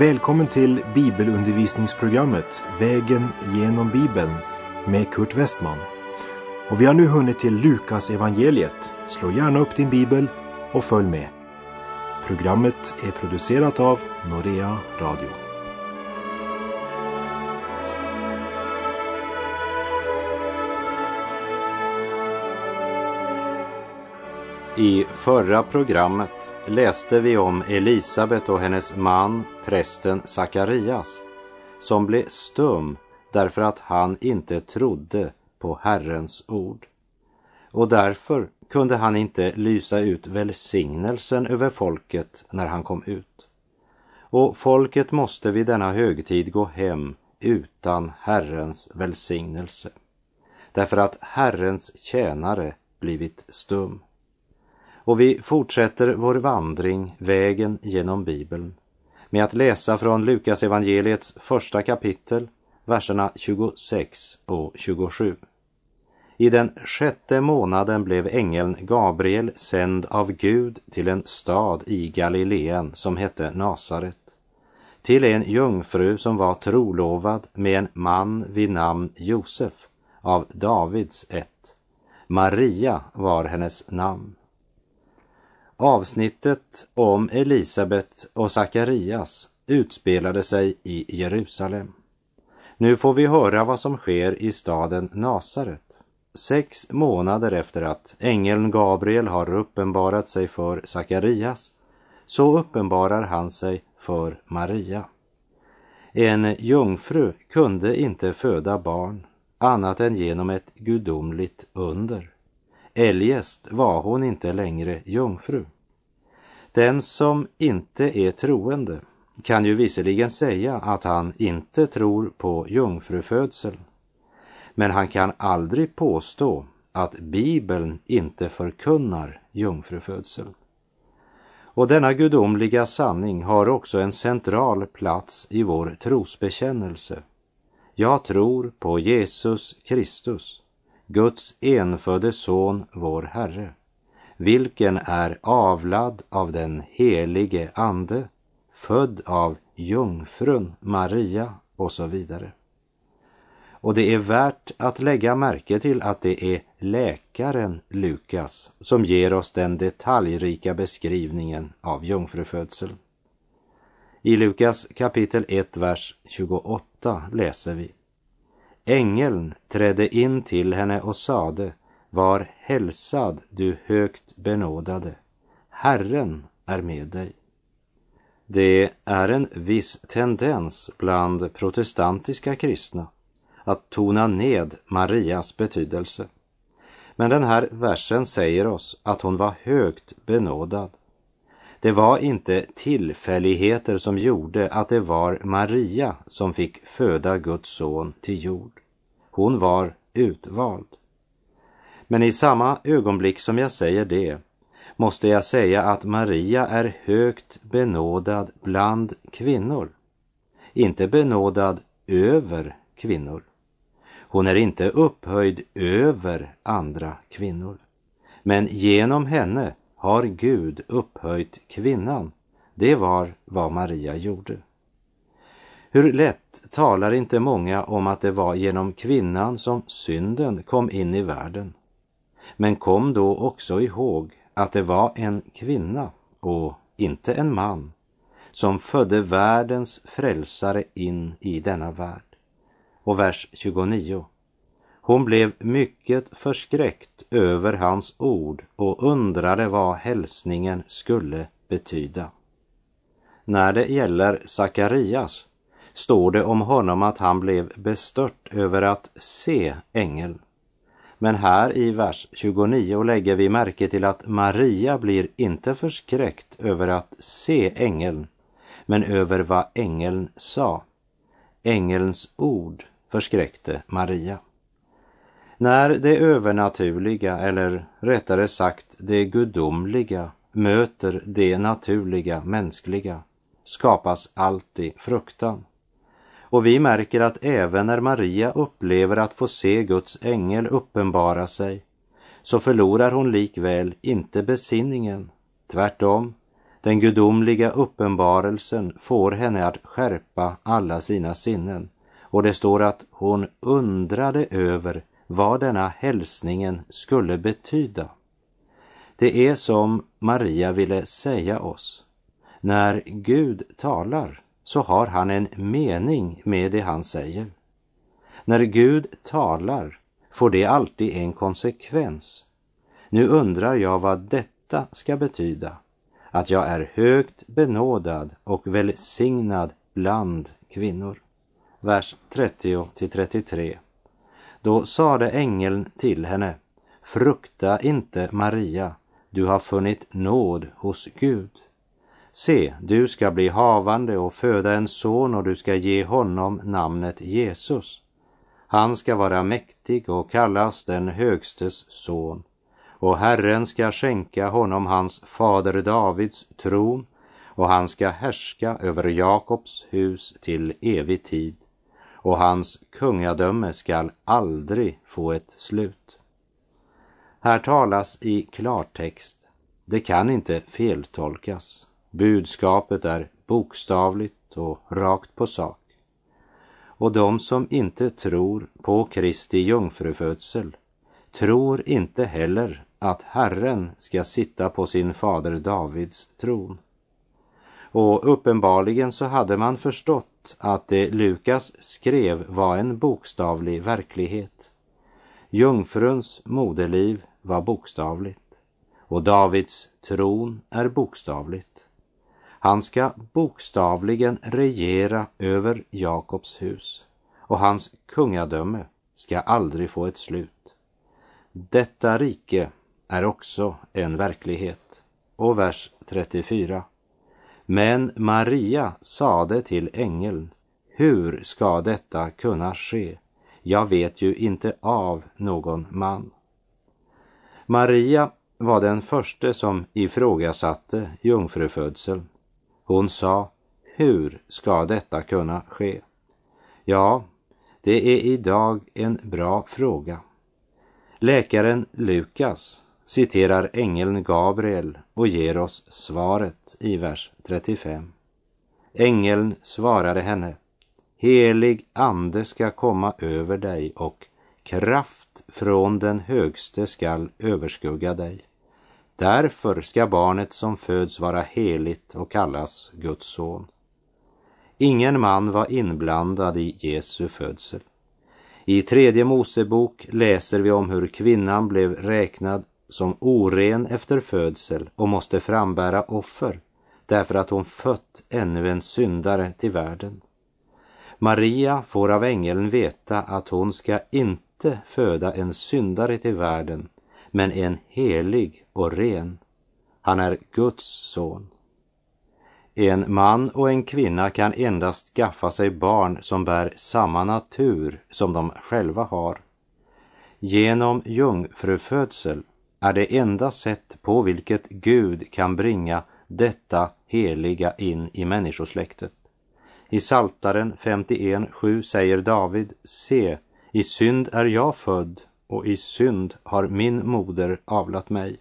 Välkommen till bibelundervisningsprogrammet Vägen genom Bibeln med Kurt Westman. Och vi har nu hunnit till Lukas evangeliet. Slå gärna upp din bibel och följ med. Programmet är producerat av Norea Radio. I förra programmet läste vi om Elisabet och hennes man, prästen Sakarias, som blev stum därför att han inte trodde på Herrens ord. Och därför kunde han inte lysa ut välsignelsen över folket när han kom ut. Och folket måste vid denna högtid gå hem utan Herrens välsignelse, därför att Herrens tjänare blivit stum. Och vi fortsätter vår vandring, vägen genom Bibeln, med att läsa från Lukas evangeliets första kapitel, verserna 26 och 27. I den sjätte månaden blev ängeln Gabriel sänd av Gud till en stad i Galileen som hette Nasaret, till en jungfru som var trolovad med en man vid namn Josef av Davids ett. Maria var hennes namn. Avsnittet om Elisabet och Sakarias utspelade sig i Jerusalem. Nu får vi höra vad som sker i staden Nasaret. Sex månader efter att ängeln Gabriel har uppenbarat sig för Sakarias så uppenbarar han sig för Maria. En jungfru kunde inte föda barn annat än genom ett gudomligt under. Eljest var hon inte längre jungfru. Den som inte är troende kan ju visserligen säga att han inte tror på jungfrufödsel. Men han kan aldrig påstå att Bibeln inte förkunnar jungfrufödsel. Och denna gudomliga sanning har också en central plats i vår trosbekännelse. Jag tror på Jesus Kristus, Guds enfödde son, vår Herre, vilken är avlad av den helige Ande, född av jungfrun Maria och så vidare. Och det är värt att lägga märke till att det är läkaren Lukas som ger oss den detaljrika beskrivningen av jungfrufödseln. I Lukas kapitel 1, vers 28 läser vi. Ängeln trädde in till henne och sade, var hälsad du högt benådade, Herren är med dig. Det är en viss tendens bland protestantiska kristna att tona ned Marias betydelse. Men den här versen säger oss att hon var högt benådad. Det var inte tillfälligheter som gjorde att det var Maria som fick föda Guds son till jord. Hon var utvald. Men i samma ögonblick som jag säger det måste jag säga att Maria är högt benådad bland kvinnor. Inte benådad över kvinnor. Hon är inte upphöjd över andra kvinnor. Men genom henne har Gud upphöjt kvinnan. Det var vad Maria gjorde. Hur lätt talar inte många om att det var genom kvinnan som synden kom in i världen. Men kom då också ihåg att det var en kvinna och inte en man som födde världens frälsare in i denna värld. Och vers 29. Hon blev mycket förskräckt över hans ord och undrade vad hälsningen skulle betyda. När det gäller Sakarias står det om honom att han blev bestört över att se ängeln. Men här i vers 29 lägger vi märke till att Maria blir inte förskräckt över att se ängeln, men över vad ängeln sa. Ängelns ord förskräckte Maria. När det övernaturliga, eller rättare sagt det gudomliga, möter det naturliga, mänskliga, skapas alltid fruktan. Och vi märker att även när Maria upplever att få se Guds ängel uppenbara sig, så förlorar hon likväl inte besinningen. Tvärtom, Den gudomliga uppenbarelsen får henne att skärpa alla sina sinnen och det står att hon undrade över vad denna hälsningen skulle betyda. Det är som Maria ville säga oss. När Gud talar så har han en mening med det han säger. När Gud talar får det alltid en konsekvens. Nu undrar jag vad detta ska betyda. Att jag är högt benådad och välsignad bland kvinnor. Vers 30 till 33. Då sade ängeln till henne, frukta inte Maria, du har funnit nåd hos Gud. Se, du ska bli havande och föda en son och du ska ge honom namnet Jesus. Han ska vara mäktig och kallas den högstes son och Herren ska skänka honom hans fader Davids tron och han ska härska över Jakobs hus till evig tid och hans kungadöme skall aldrig få ett slut. Här talas i klartext. Det kan inte feltolkas. Budskapet är bokstavligt och rakt på sak. Och de som inte tror på Kristi jungfrufödsel tror inte heller att Herren ska sitta på sin fader Davids tron. Och uppenbarligen så hade man förstått att det Lukas skrev var en bokstavlig verklighet. Jungfruns moderliv var bokstavligt och Davids tron är bokstavligt. Han ska bokstavligen regera över Jakobs hus och hans kungadöme ska aldrig få ett slut. Detta rike är också en verklighet. Och vers 34. Men Maria sade till ängeln, hur ska detta kunna ske? Jag vet ju inte av någon man. Maria var den första som ifrågasatte jungfrufödseln. Hon sa, hur ska detta kunna ske? Ja, det är idag en bra fråga. Läkaren Lukas citerar ängeln Gabriel och ger oss svaret i vers 35. Ängeln svarade henne, helig ande ska komma över dig och kraft från den högste skall överskugga dig. Därför ska barnet som föds vara heligt och kallas Guds son. Ingen man var inblandad i Jesu födsel. I tredje Mosebok läser vi om hur kvinnan blev räknad som oren efter födsel och måste frambära offer därför att hon fött ännu en syndare till världen. Maria får av ängeln veta att hon ska inte föda en syndare till världen, men en helig och ren. Han är Guds son. En man och en kvinna kan endast skaffa sig barn som bär samma natur som de själva har. Genom jungfrufödsel är det enda sätt på vilket Gud kan bringa detta heliga in i människosläktet. I Saltaren 51.7 säger David, se, i synd är jag född och i synd har min moder avlat mig.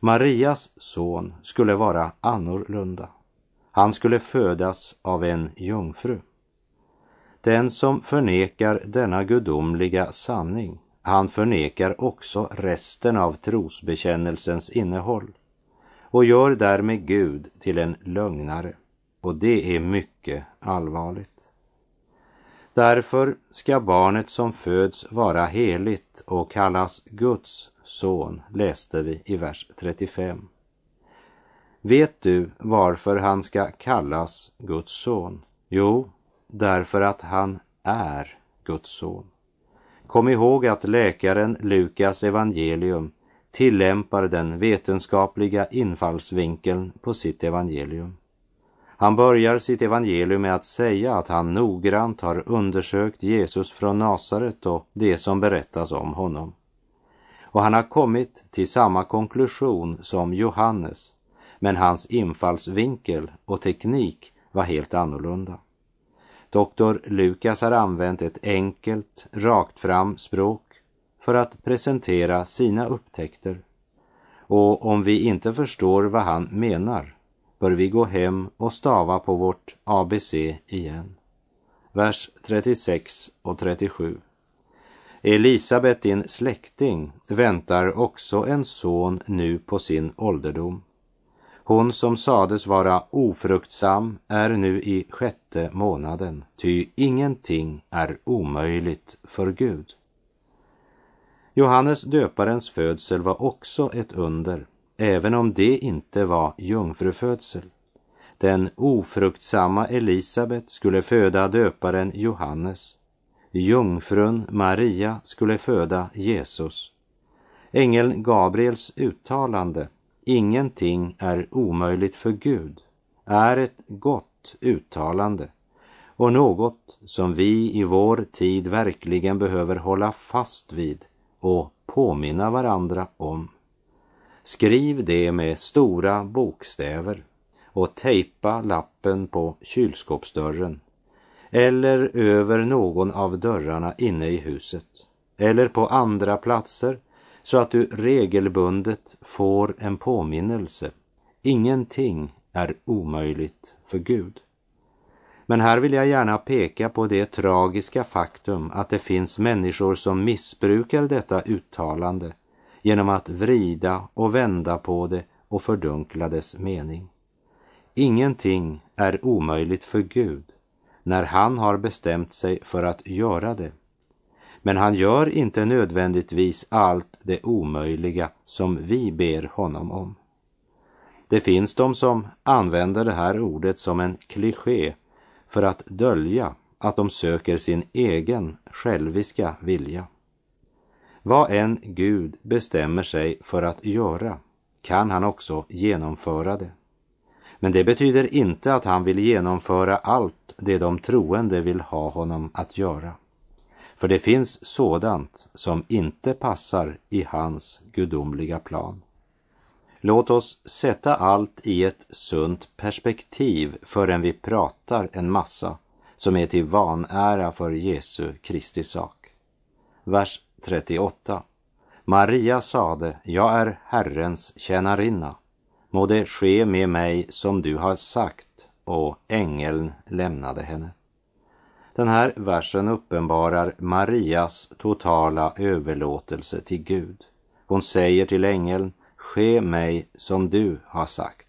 Marias son skulle vara annorlunda. Han skulle födas av en jungfru. Den som förnekar denna gudomliga sanning han förnekar också resten av trosbekännelsens innehåll och gör därmed Gud till en lögnare. Och det är mycket allvarligt. Därför ska barnet som föds vara heligt och kallas Guds son, läste vi i vers 35. Vet du varför han ska kallas Guds son? Jo, därför att han är Guds son. Kom ihåg att läkaren Lukas evangelium tillämpar den vetenskapliga infallsvinkeln på sitt evangelium. Han börjar sitt evangelium med att säga att han noggrant har undersökt Jesus från Nasaret och det som berättas om honom. Och han har kommit till samma konklusion som Johannes, men hans infallsvinkel och teknik var helt annorlunda. Doktor Lukas har använt ett enkelt, rakt fram språk för att presentera sina upptäckter. Och om vi inte förstår vad han menar bör vi gå hem och stava på vårt ABC igen. Vers 36 och 37. Elisabet, din släkting, väntar också en son nu på sin ålderdom. Hon som sades vara ofruktsam är nu i sjätte månaden, ty ingenting är omöjligt för Gud. Johannes döparens födsel var också ett under, även om det inte var jungfrufödsel. Den ofruktsamma Elisabet skulle föda döparen Johannes. Jungfrun Maria skulle föda Jesus. Ängeln Gabriels uttalande ingenting är omöjligt för Gud är ett gott uttalande och något som vi i vår tid verkligen behöver hålla fast vid och påminna varandra om. Skriv det med stora bokstäver och tejpa lappen på kylskåpsdörren eller över någon av dörrarna inne i huset eller på andra platser så att du regelbundet får en påminnelse. Ingenting är omöjligt för Gud. Men här vill jag gärna peka på det tragiska faktum att det finns människor som missbrukar detta uttalande genom att vrida och vända på det och fördunkla dess mening. Ingenting är omöjligt för Gud när han har bestämt sig för att göra det. Men han gör inte nödvändigtvis allt det omöjliga som vi ber honom om. Det finns de som använder det här ordet som en kliché för att dölja att de söker sin egen själviska vilja. Vad än Gud bestämmer sig för att göra kan han också genomföra det. Men det betyder inte att han vill genomföra allt det de troende vill ha honom att göra. För det finns sådant som inte passar i hans gudomliga plan. Låt oss sätta allt i ett sunt perspektiv förrän vi pratar en massa som är till vanära för Jesu Kristi sak. Vers 38. Maria sade, jag är Herrens tjänarinna. Må det ske med mig som du har sagt. Och ängeln lämnade henne. Den här versen uppenbarar Marias totala överlåtelse till Gud. Hon säger till ängeln, ske mig som du har sagt.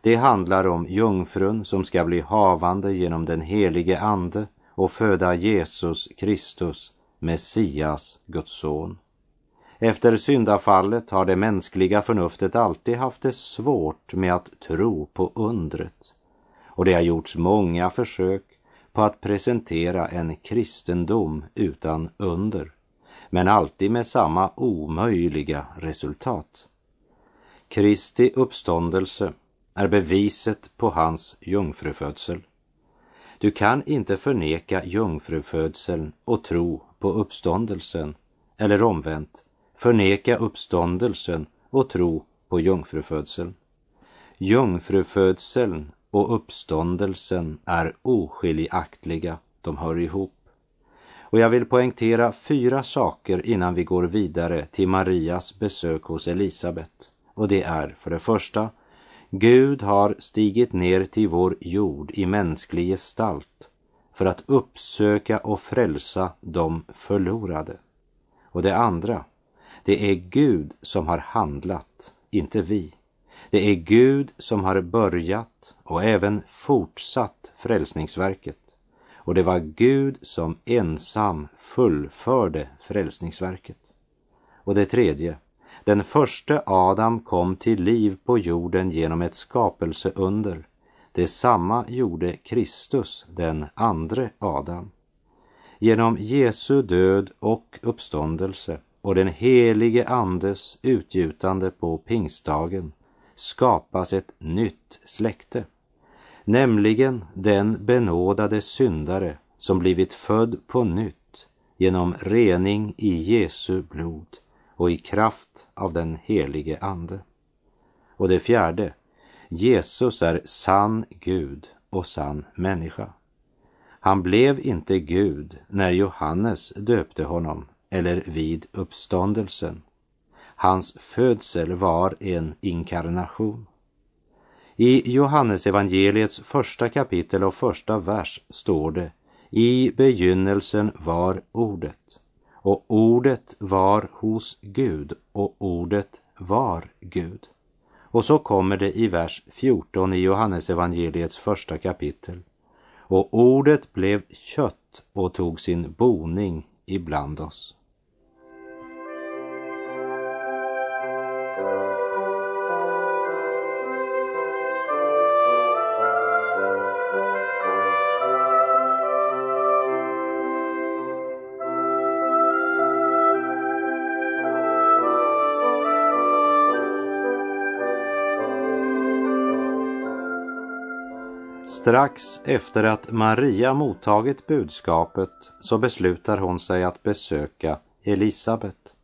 Det handlar om jungfrun som ska bli havande genom den helige Ande och föda Jesus Kristus, Messias, Guds son. Efter syndafallet har det mänskliga förnuftet alltid haft det svårt med att tro på undret. Och det har gjorts många försök på att presentera en kristendom utan under, men alltid med samma omöjliga resultat. Kristi uppståndelse är beviset på hans jungfrufödsel. Du kan inte förneka jungfrufödseln och tro på uppståndelsen, eller omvänt, förneka uppståndelsen och tro på jungfrufödseln. Jungfrufödseln och uppståndelsen är oskiljaktiga, de hör ihop. Och jag vill poängtera fyra saker innan vi går vidare till Marias besök hos Elisabet. Och det är för det första, Gud har stigit ner till vår jord i mänsklig gestalt för att uppsöka och frälsa de förlorade. Och det andra, det är Gud som har handlat, inte vi. Det är Gud som har börjat och även fortsatt frälsningsverket. Och det var Gud som ensam fullförde frälsningsverket. Och det tredje, den första Adam kom till liv på jorden genom ett skapelseunder. Detsamma gjorde Kristus, den andre Adam. Genom Jesu död och uppståndelse och den helige Andes utgjutande på pingstdagen skapas ett nytt släkte, nämligen den benådade syndare som blivit född på nytt genom rening i Jesu blod och i kraft av den helige Ande. Och det fjärde, Jesus är sann Gud och sann människa. Han blev inte Gud när Johannes döpte honom eller vid uppståndelsen. Hans födsel var en inkarnation. I Johannesevangeliets första kapitel och första vers står det I begynnelsen var ordet och ordet var hos Gud och ordet var Gud. Och så kommer det i vers 14 i Johannesevangeliets första kapitel. Och ordet blev kött och tog sin boning ibland oss. Strax efter att Maria mottagit budskapet så beslutar hon sig att besöka Elisabet.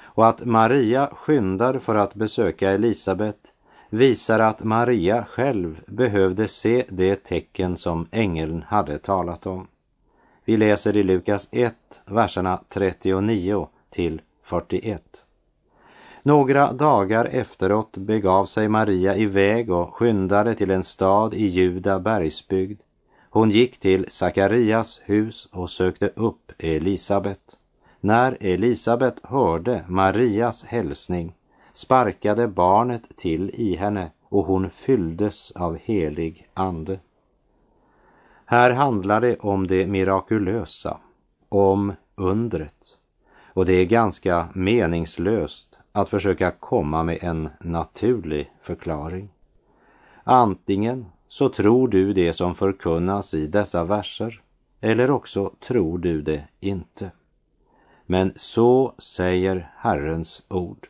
Och att Maria skyndar för att besöka Elisabet visar att Maria själv behövde se det tecken som ängeln hade talat om. Vi läser i Lukas 1, verserna 39 till 41. Några dagar efteråt begav sig Maria iväg och skyndade till en stad i Juda bergsbygd. Hon gick till Sakarias hus och sökte upp Elisabet. När Elisabet hörde Marias hälsning sparkade barnet till i henne och hon fylldes av helig ande. Här handlar det om det mirakulösa, om undret. Och det är ganska meningslöst att försöka komma med en naturlig förklaring. Antingen så tror du det som förkunnas i dessa verser eller också tror du det inte. Men så säger Herrens ord.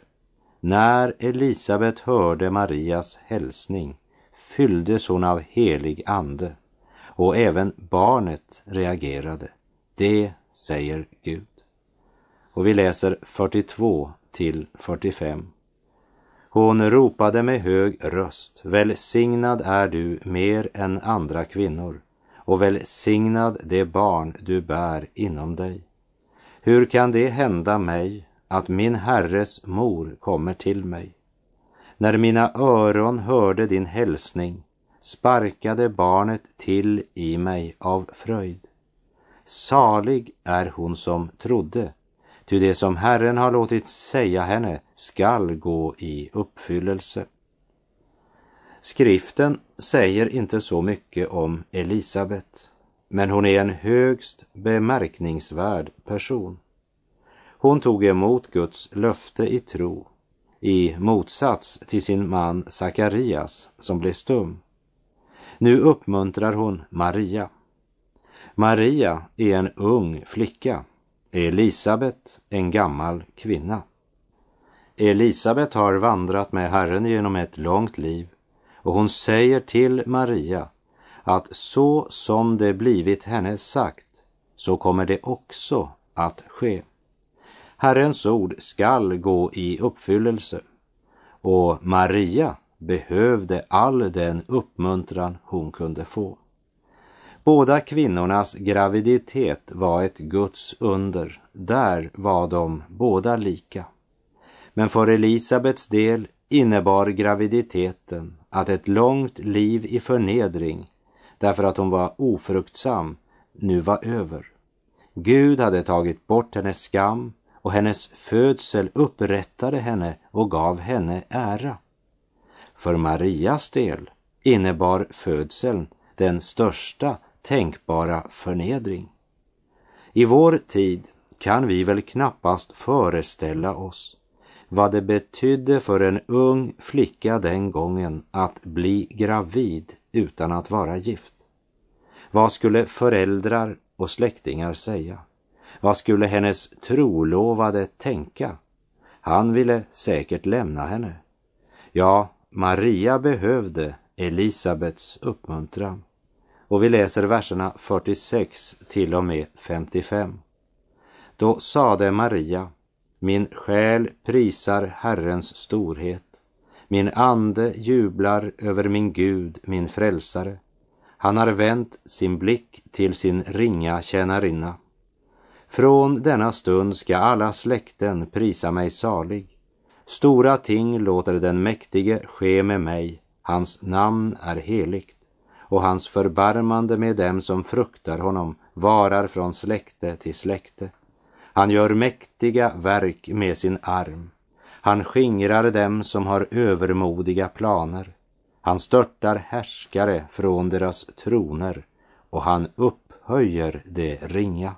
När Elisabet hörde Marias hälsning fylldes hon av helig ande och även barnet reagerade. Det säger Gud. Och vi läser 42 till 45. Hon ropade med hög röst, välsignad är du mer än andra kvinnor och välsignad det barn du bär inom dig. Hur kan det hända mig att min herres mor kommer till mig? När mina öron hörde din hälsning sparkade barnet till i mig av fröjd. Salig är hon som trodde Ty det som Herren har låtit säga henne skall gå i uppfyllelse. Skriften säger inte så mycket om Elisabet, men hon är en högst bemärkningsvärd person. Hon tog emot Guds löfte i tro, i motsats till sin man Sakarias som blev stum. Nu uppmuntrar hon Maria. Maria är en ung flicka Elisabet, en gammal kvinna. Elisabet har vandrat med Herren genom ett långt liv och hon säger till Maria att så som det blivit henne sagt så kommer det också att ske. Herrens ord skall gå i uppfyllelse och Maria behövde all den uppmuntran hon kunde få. Båda kvinnornas graviditet var ett Guds under. Där var de båda lika. Men för Elisabets del innebar graviditeten att ett långt liv i förnedring, därför att hon var ofruktsam, nu var över. Gud hade tagit bort hennes skam och hennes födsel upprättade henne och gav henne ära. För Marias del innebar födseln den största tänkbara förnedring. I vår tid kan vi väl knappast föreställa oss vad det betydde för en ung flicka den gången att bli gravid utan att vara gift. Vad skulle föräldrar och släktingar säga? Vad skulle hennes trolovade tänka? Han ville säkert lämna henne. Ja, Maria behövde Elisabets uppmuntran. Och vi läser verserna 46 till och med 55. Då sade Maria, min själ prisar Herrens storhet. Min ande jublar över min Gud, min frälsare. Han har vänt sin blick till sin ringa tjänarinna. Från denna stund ska alla släkten prisa mig salig. Stora ting låter den mäktige ske med mig. Hans namn är heligt och hans förbarmande med dem som fruktar honom varar från släkte till släkte. Han gör mäktiga verk med sin arm. Han skingrar dem som har övermodiga planer. Han störtar härskare från deras troner och han upphöjer det ringa.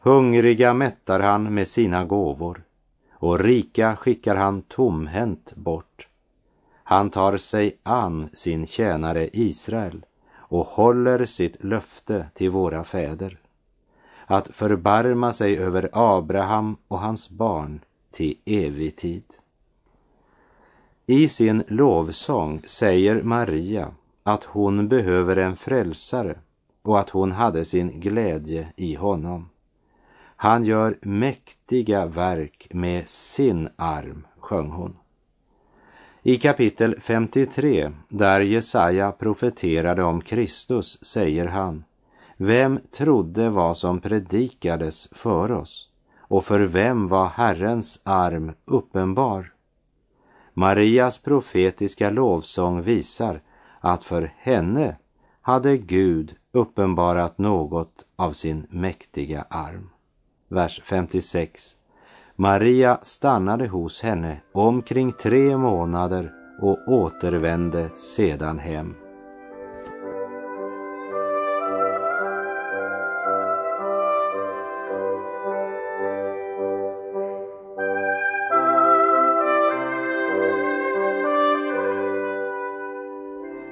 Hungriga mättar han med sina gåvor och rika skickar han tomhänt bort. Han tar sig an sin tjänare Israel och håller sitt löfte till våra fäder att förbarma sig över Abraham och hans barn till evig tid. I sin lovsång säger Maria att hon behöver en frälsare och att hon hade sin glädje i honom. Han gör mäktiga verk med sin arm, sjöng hon. I kapitel 53, där Jesaja profeterade om Kristus, säger han Vem trodde vad som predikades för oss och för vem var Herrens arm uppenbar? Marias profetiska lovsång visar att för henne hade Gud uppenbarat något av sin mäktiga arm. Vers 56. Maria stannade hos henne omkring tre månader och återvände sedan hem.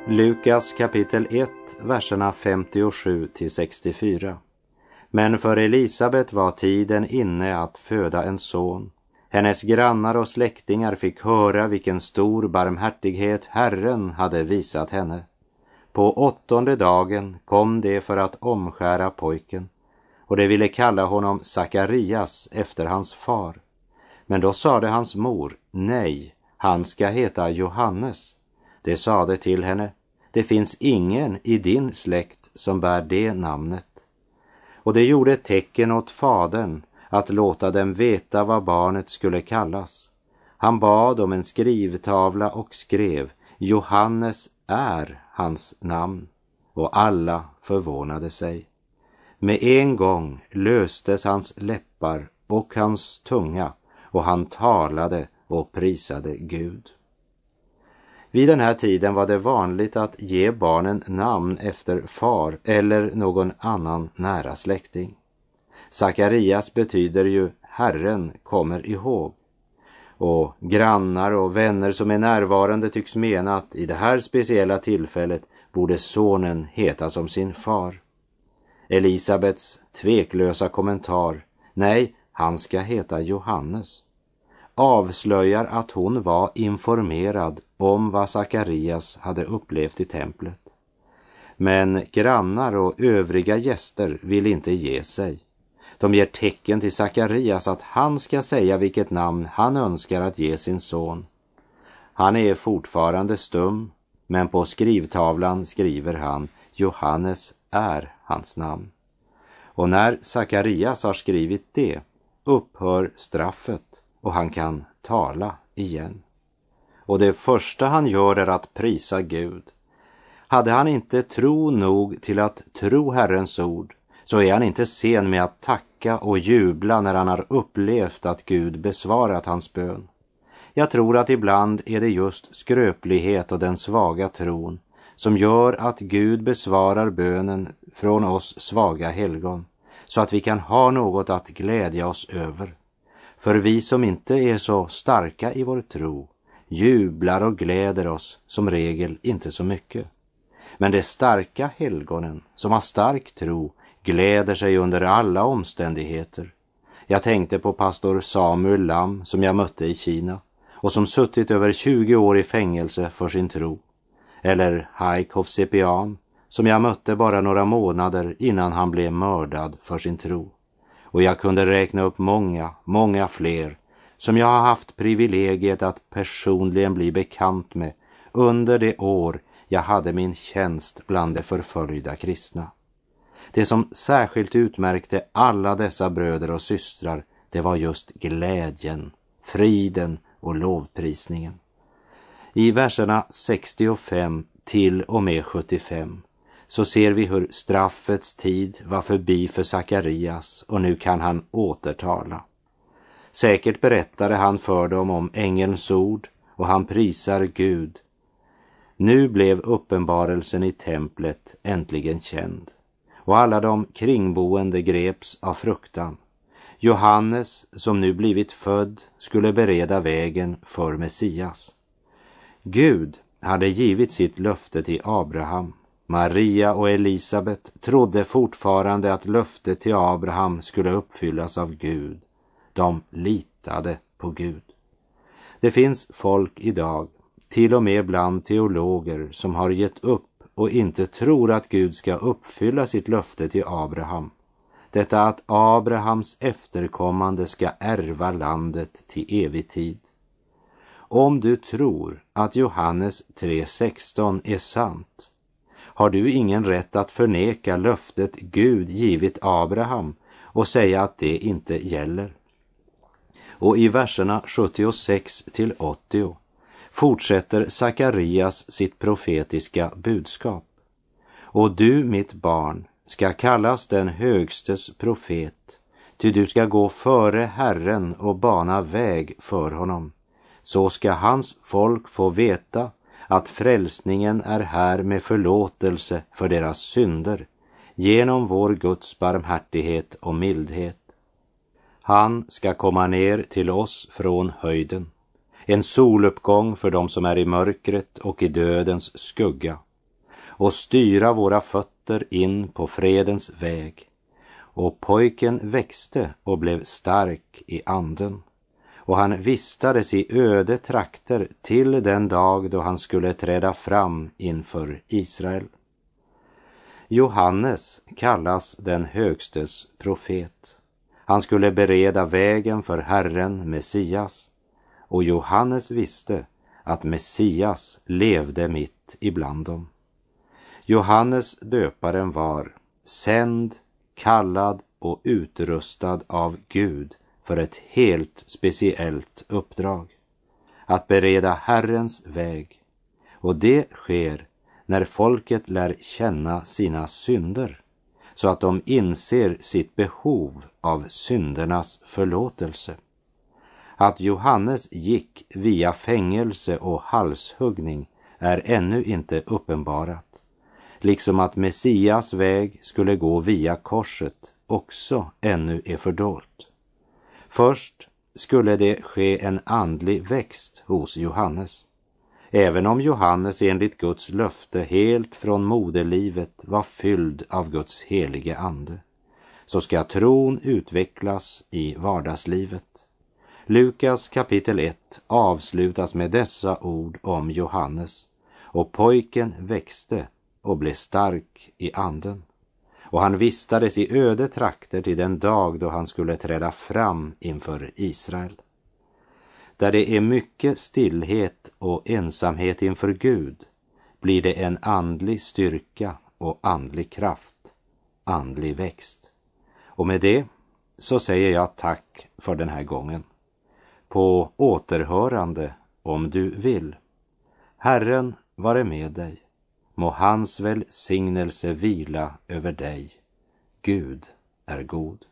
Lukas kapitel 1, verserna 57 till 64. Men för Elisabet var tiden inne att föda en son. Hennes grannar och släktingar fick höra vilken stor barmhärtighet Herren hade visat henne. På åttonde dagen kom de för att omskära pojken och de ville kalla honom Sakarias efter hans far. Men då sade hans mor, nej, han ska heta Johannes. De sade till henne, det finns ingen i din släkt som bär det namnet. Och det gjorde ett tecken åt fadern att låta dem veta vad barnet skulle kallas. Han bad om en skrivtavla och skrev Johannes är hans namn och alla förvånade sig. Med en gång löstes hans läppar och hans tunga och han talade och prisade Gud. Vid den här tiden var det vanligt att ge barnen namn efter far eller någon annan nära släkting. Sakarias betyder ju Herren kommer ihåg. Och grannar och vänner som är närvarande tycks mena att i det här speciella tillfället borde sonen heta som sin far. Elisabets tveklösa kommentar, nej, han ska heta Johannes, avslöjar att hon var informerad om vad Sakarias hade upplevt i templet. Men grannar och övriga gäster vill inte ge sig. De ger tecken till Sakarias att han ska säga vilket namn han önskar att ge sin son. Han är fortfarande stum, men på skrivtavlan skriver han Johannes är hans namn. Och när Sakarias har skrivit det upphör straffet och han kan tala igen och det första han gör är att prisa Gud. Hade han inte tro nog till att tro Herrens ord så är han inte sen med att tacka och jubla när han har upplevt att Gud besvarat hans bön. Jag tror att ibland är det just skröplighet och den svaga tron som gör att Gud besvarar bönen från oss svaga helgon så att vi kan ha något att glädja oss över. För vi som inte är så starka i vår tro jublar och gläder oss som regel inte så mycket. Men de starka helgonen som har stark tro gläder sig under alla omständigheter. Jag tänkte på pastor Samuel Lam som jag mötte i Kina och som suttit över 20 år i fängelse för sin tro. Eller Haikov Sepian som jag mötte bara några månader innan han blev mördad för sin tro. Och jag kunde räkna upp många, många fler som jag har haft privilegiet att personligen bli bekant med under det år jag hade min tjänst bland de förföljda kristna. Det som särskilt utmärkte alla dessa bröder och systrar, det var just glädjen, friden och lovprisningen. I verserna 65 till och med 75 så ser vi hur straffets tid var förbi för Sakarias och nu kan han återtala. Säkert berättade han för dem om ängelns ord och han prisar Gud. Nu blev uppenbarelsen i templet äntligen känd och alla de kringboende greps av fruktan. Johannes, som nu blivit född, skulle bereda vägen för Messias. Gud hade givit sitt löfte till Abraham. Maria och Elisabet trodde fortfarande att löftet till Abraham skulle uppfyllas av Gud. De litade på Gud. Det finns folk idag, till och med bland teologer, som har gett upp och inte tror att Gud ska uppfylla sitt löfte till Abraham. Detta att Abrahams efterkommande ska ärva landet till evig tid. Om du tror att Johannes 3.16 är sant har du ingen rätt att förneka löftet Gud givit Abraham och säga att det inte gäller. Och i verserna 76 till 80 fortsätter Sakarias sitt profetiska budskap. Och du, mitt barn, ska kallas den högstes profet, ty du ska gå före Herren och bana väg för honom. Så ska hans folk få veta att frälsningen är här med förlåtelse för deras synder genom vår Guds barmhärtighet och mildhet. Han ska komma ner till oss från höjden, en soluppgång för dem som är i mörkret och i dödens skugga och styra våra fötter in på fredens väg. Och pojken växte och blev stark i anden och han vistades i öde trakter till den dag då han skulle träda fram inför Israel. Johannes kallas den högstes profet. Han skulle bereda vägen för Herren, Messias, och Johannes visste att Messias levde mitt ibland dem. Johannes döparen var sänd, kallad och utrustad av Gud för ett helt speciellt uppdrag. Att bereda Herrens väg. Och det sker när folket lär känna sina synder så att de inser sitt behov av syndernas förlåtelse. Att Johannes gick via fängelse och halshuggning är ännu inte uppenbarat, liksom att Messias väg skulle gå via korset också ännu är fördolt. Först skulle det ske en andlig växt hos Johannes. Även om Johannes enligt Guds löfte helt från moderlivet var fylld av Guds helige ande, så ska tron utvecklas i vardagslivet. Lukas kapitel 1 avslutas med dessa ord om Johannes. Och pojken växte och blev stark i anden och han vistades i öde trakter till den dag då han skulle träda fram inför Israel. Där det är mycket stillhet och ensamhet inför Gud blir det en andlig styrka och andlig kraft, andlig växt. Och med det så säger jag tack för den här gången. På återhörande om du vill. Herren vare med dig. Må hans välsignelse vila över dig. Gud är god.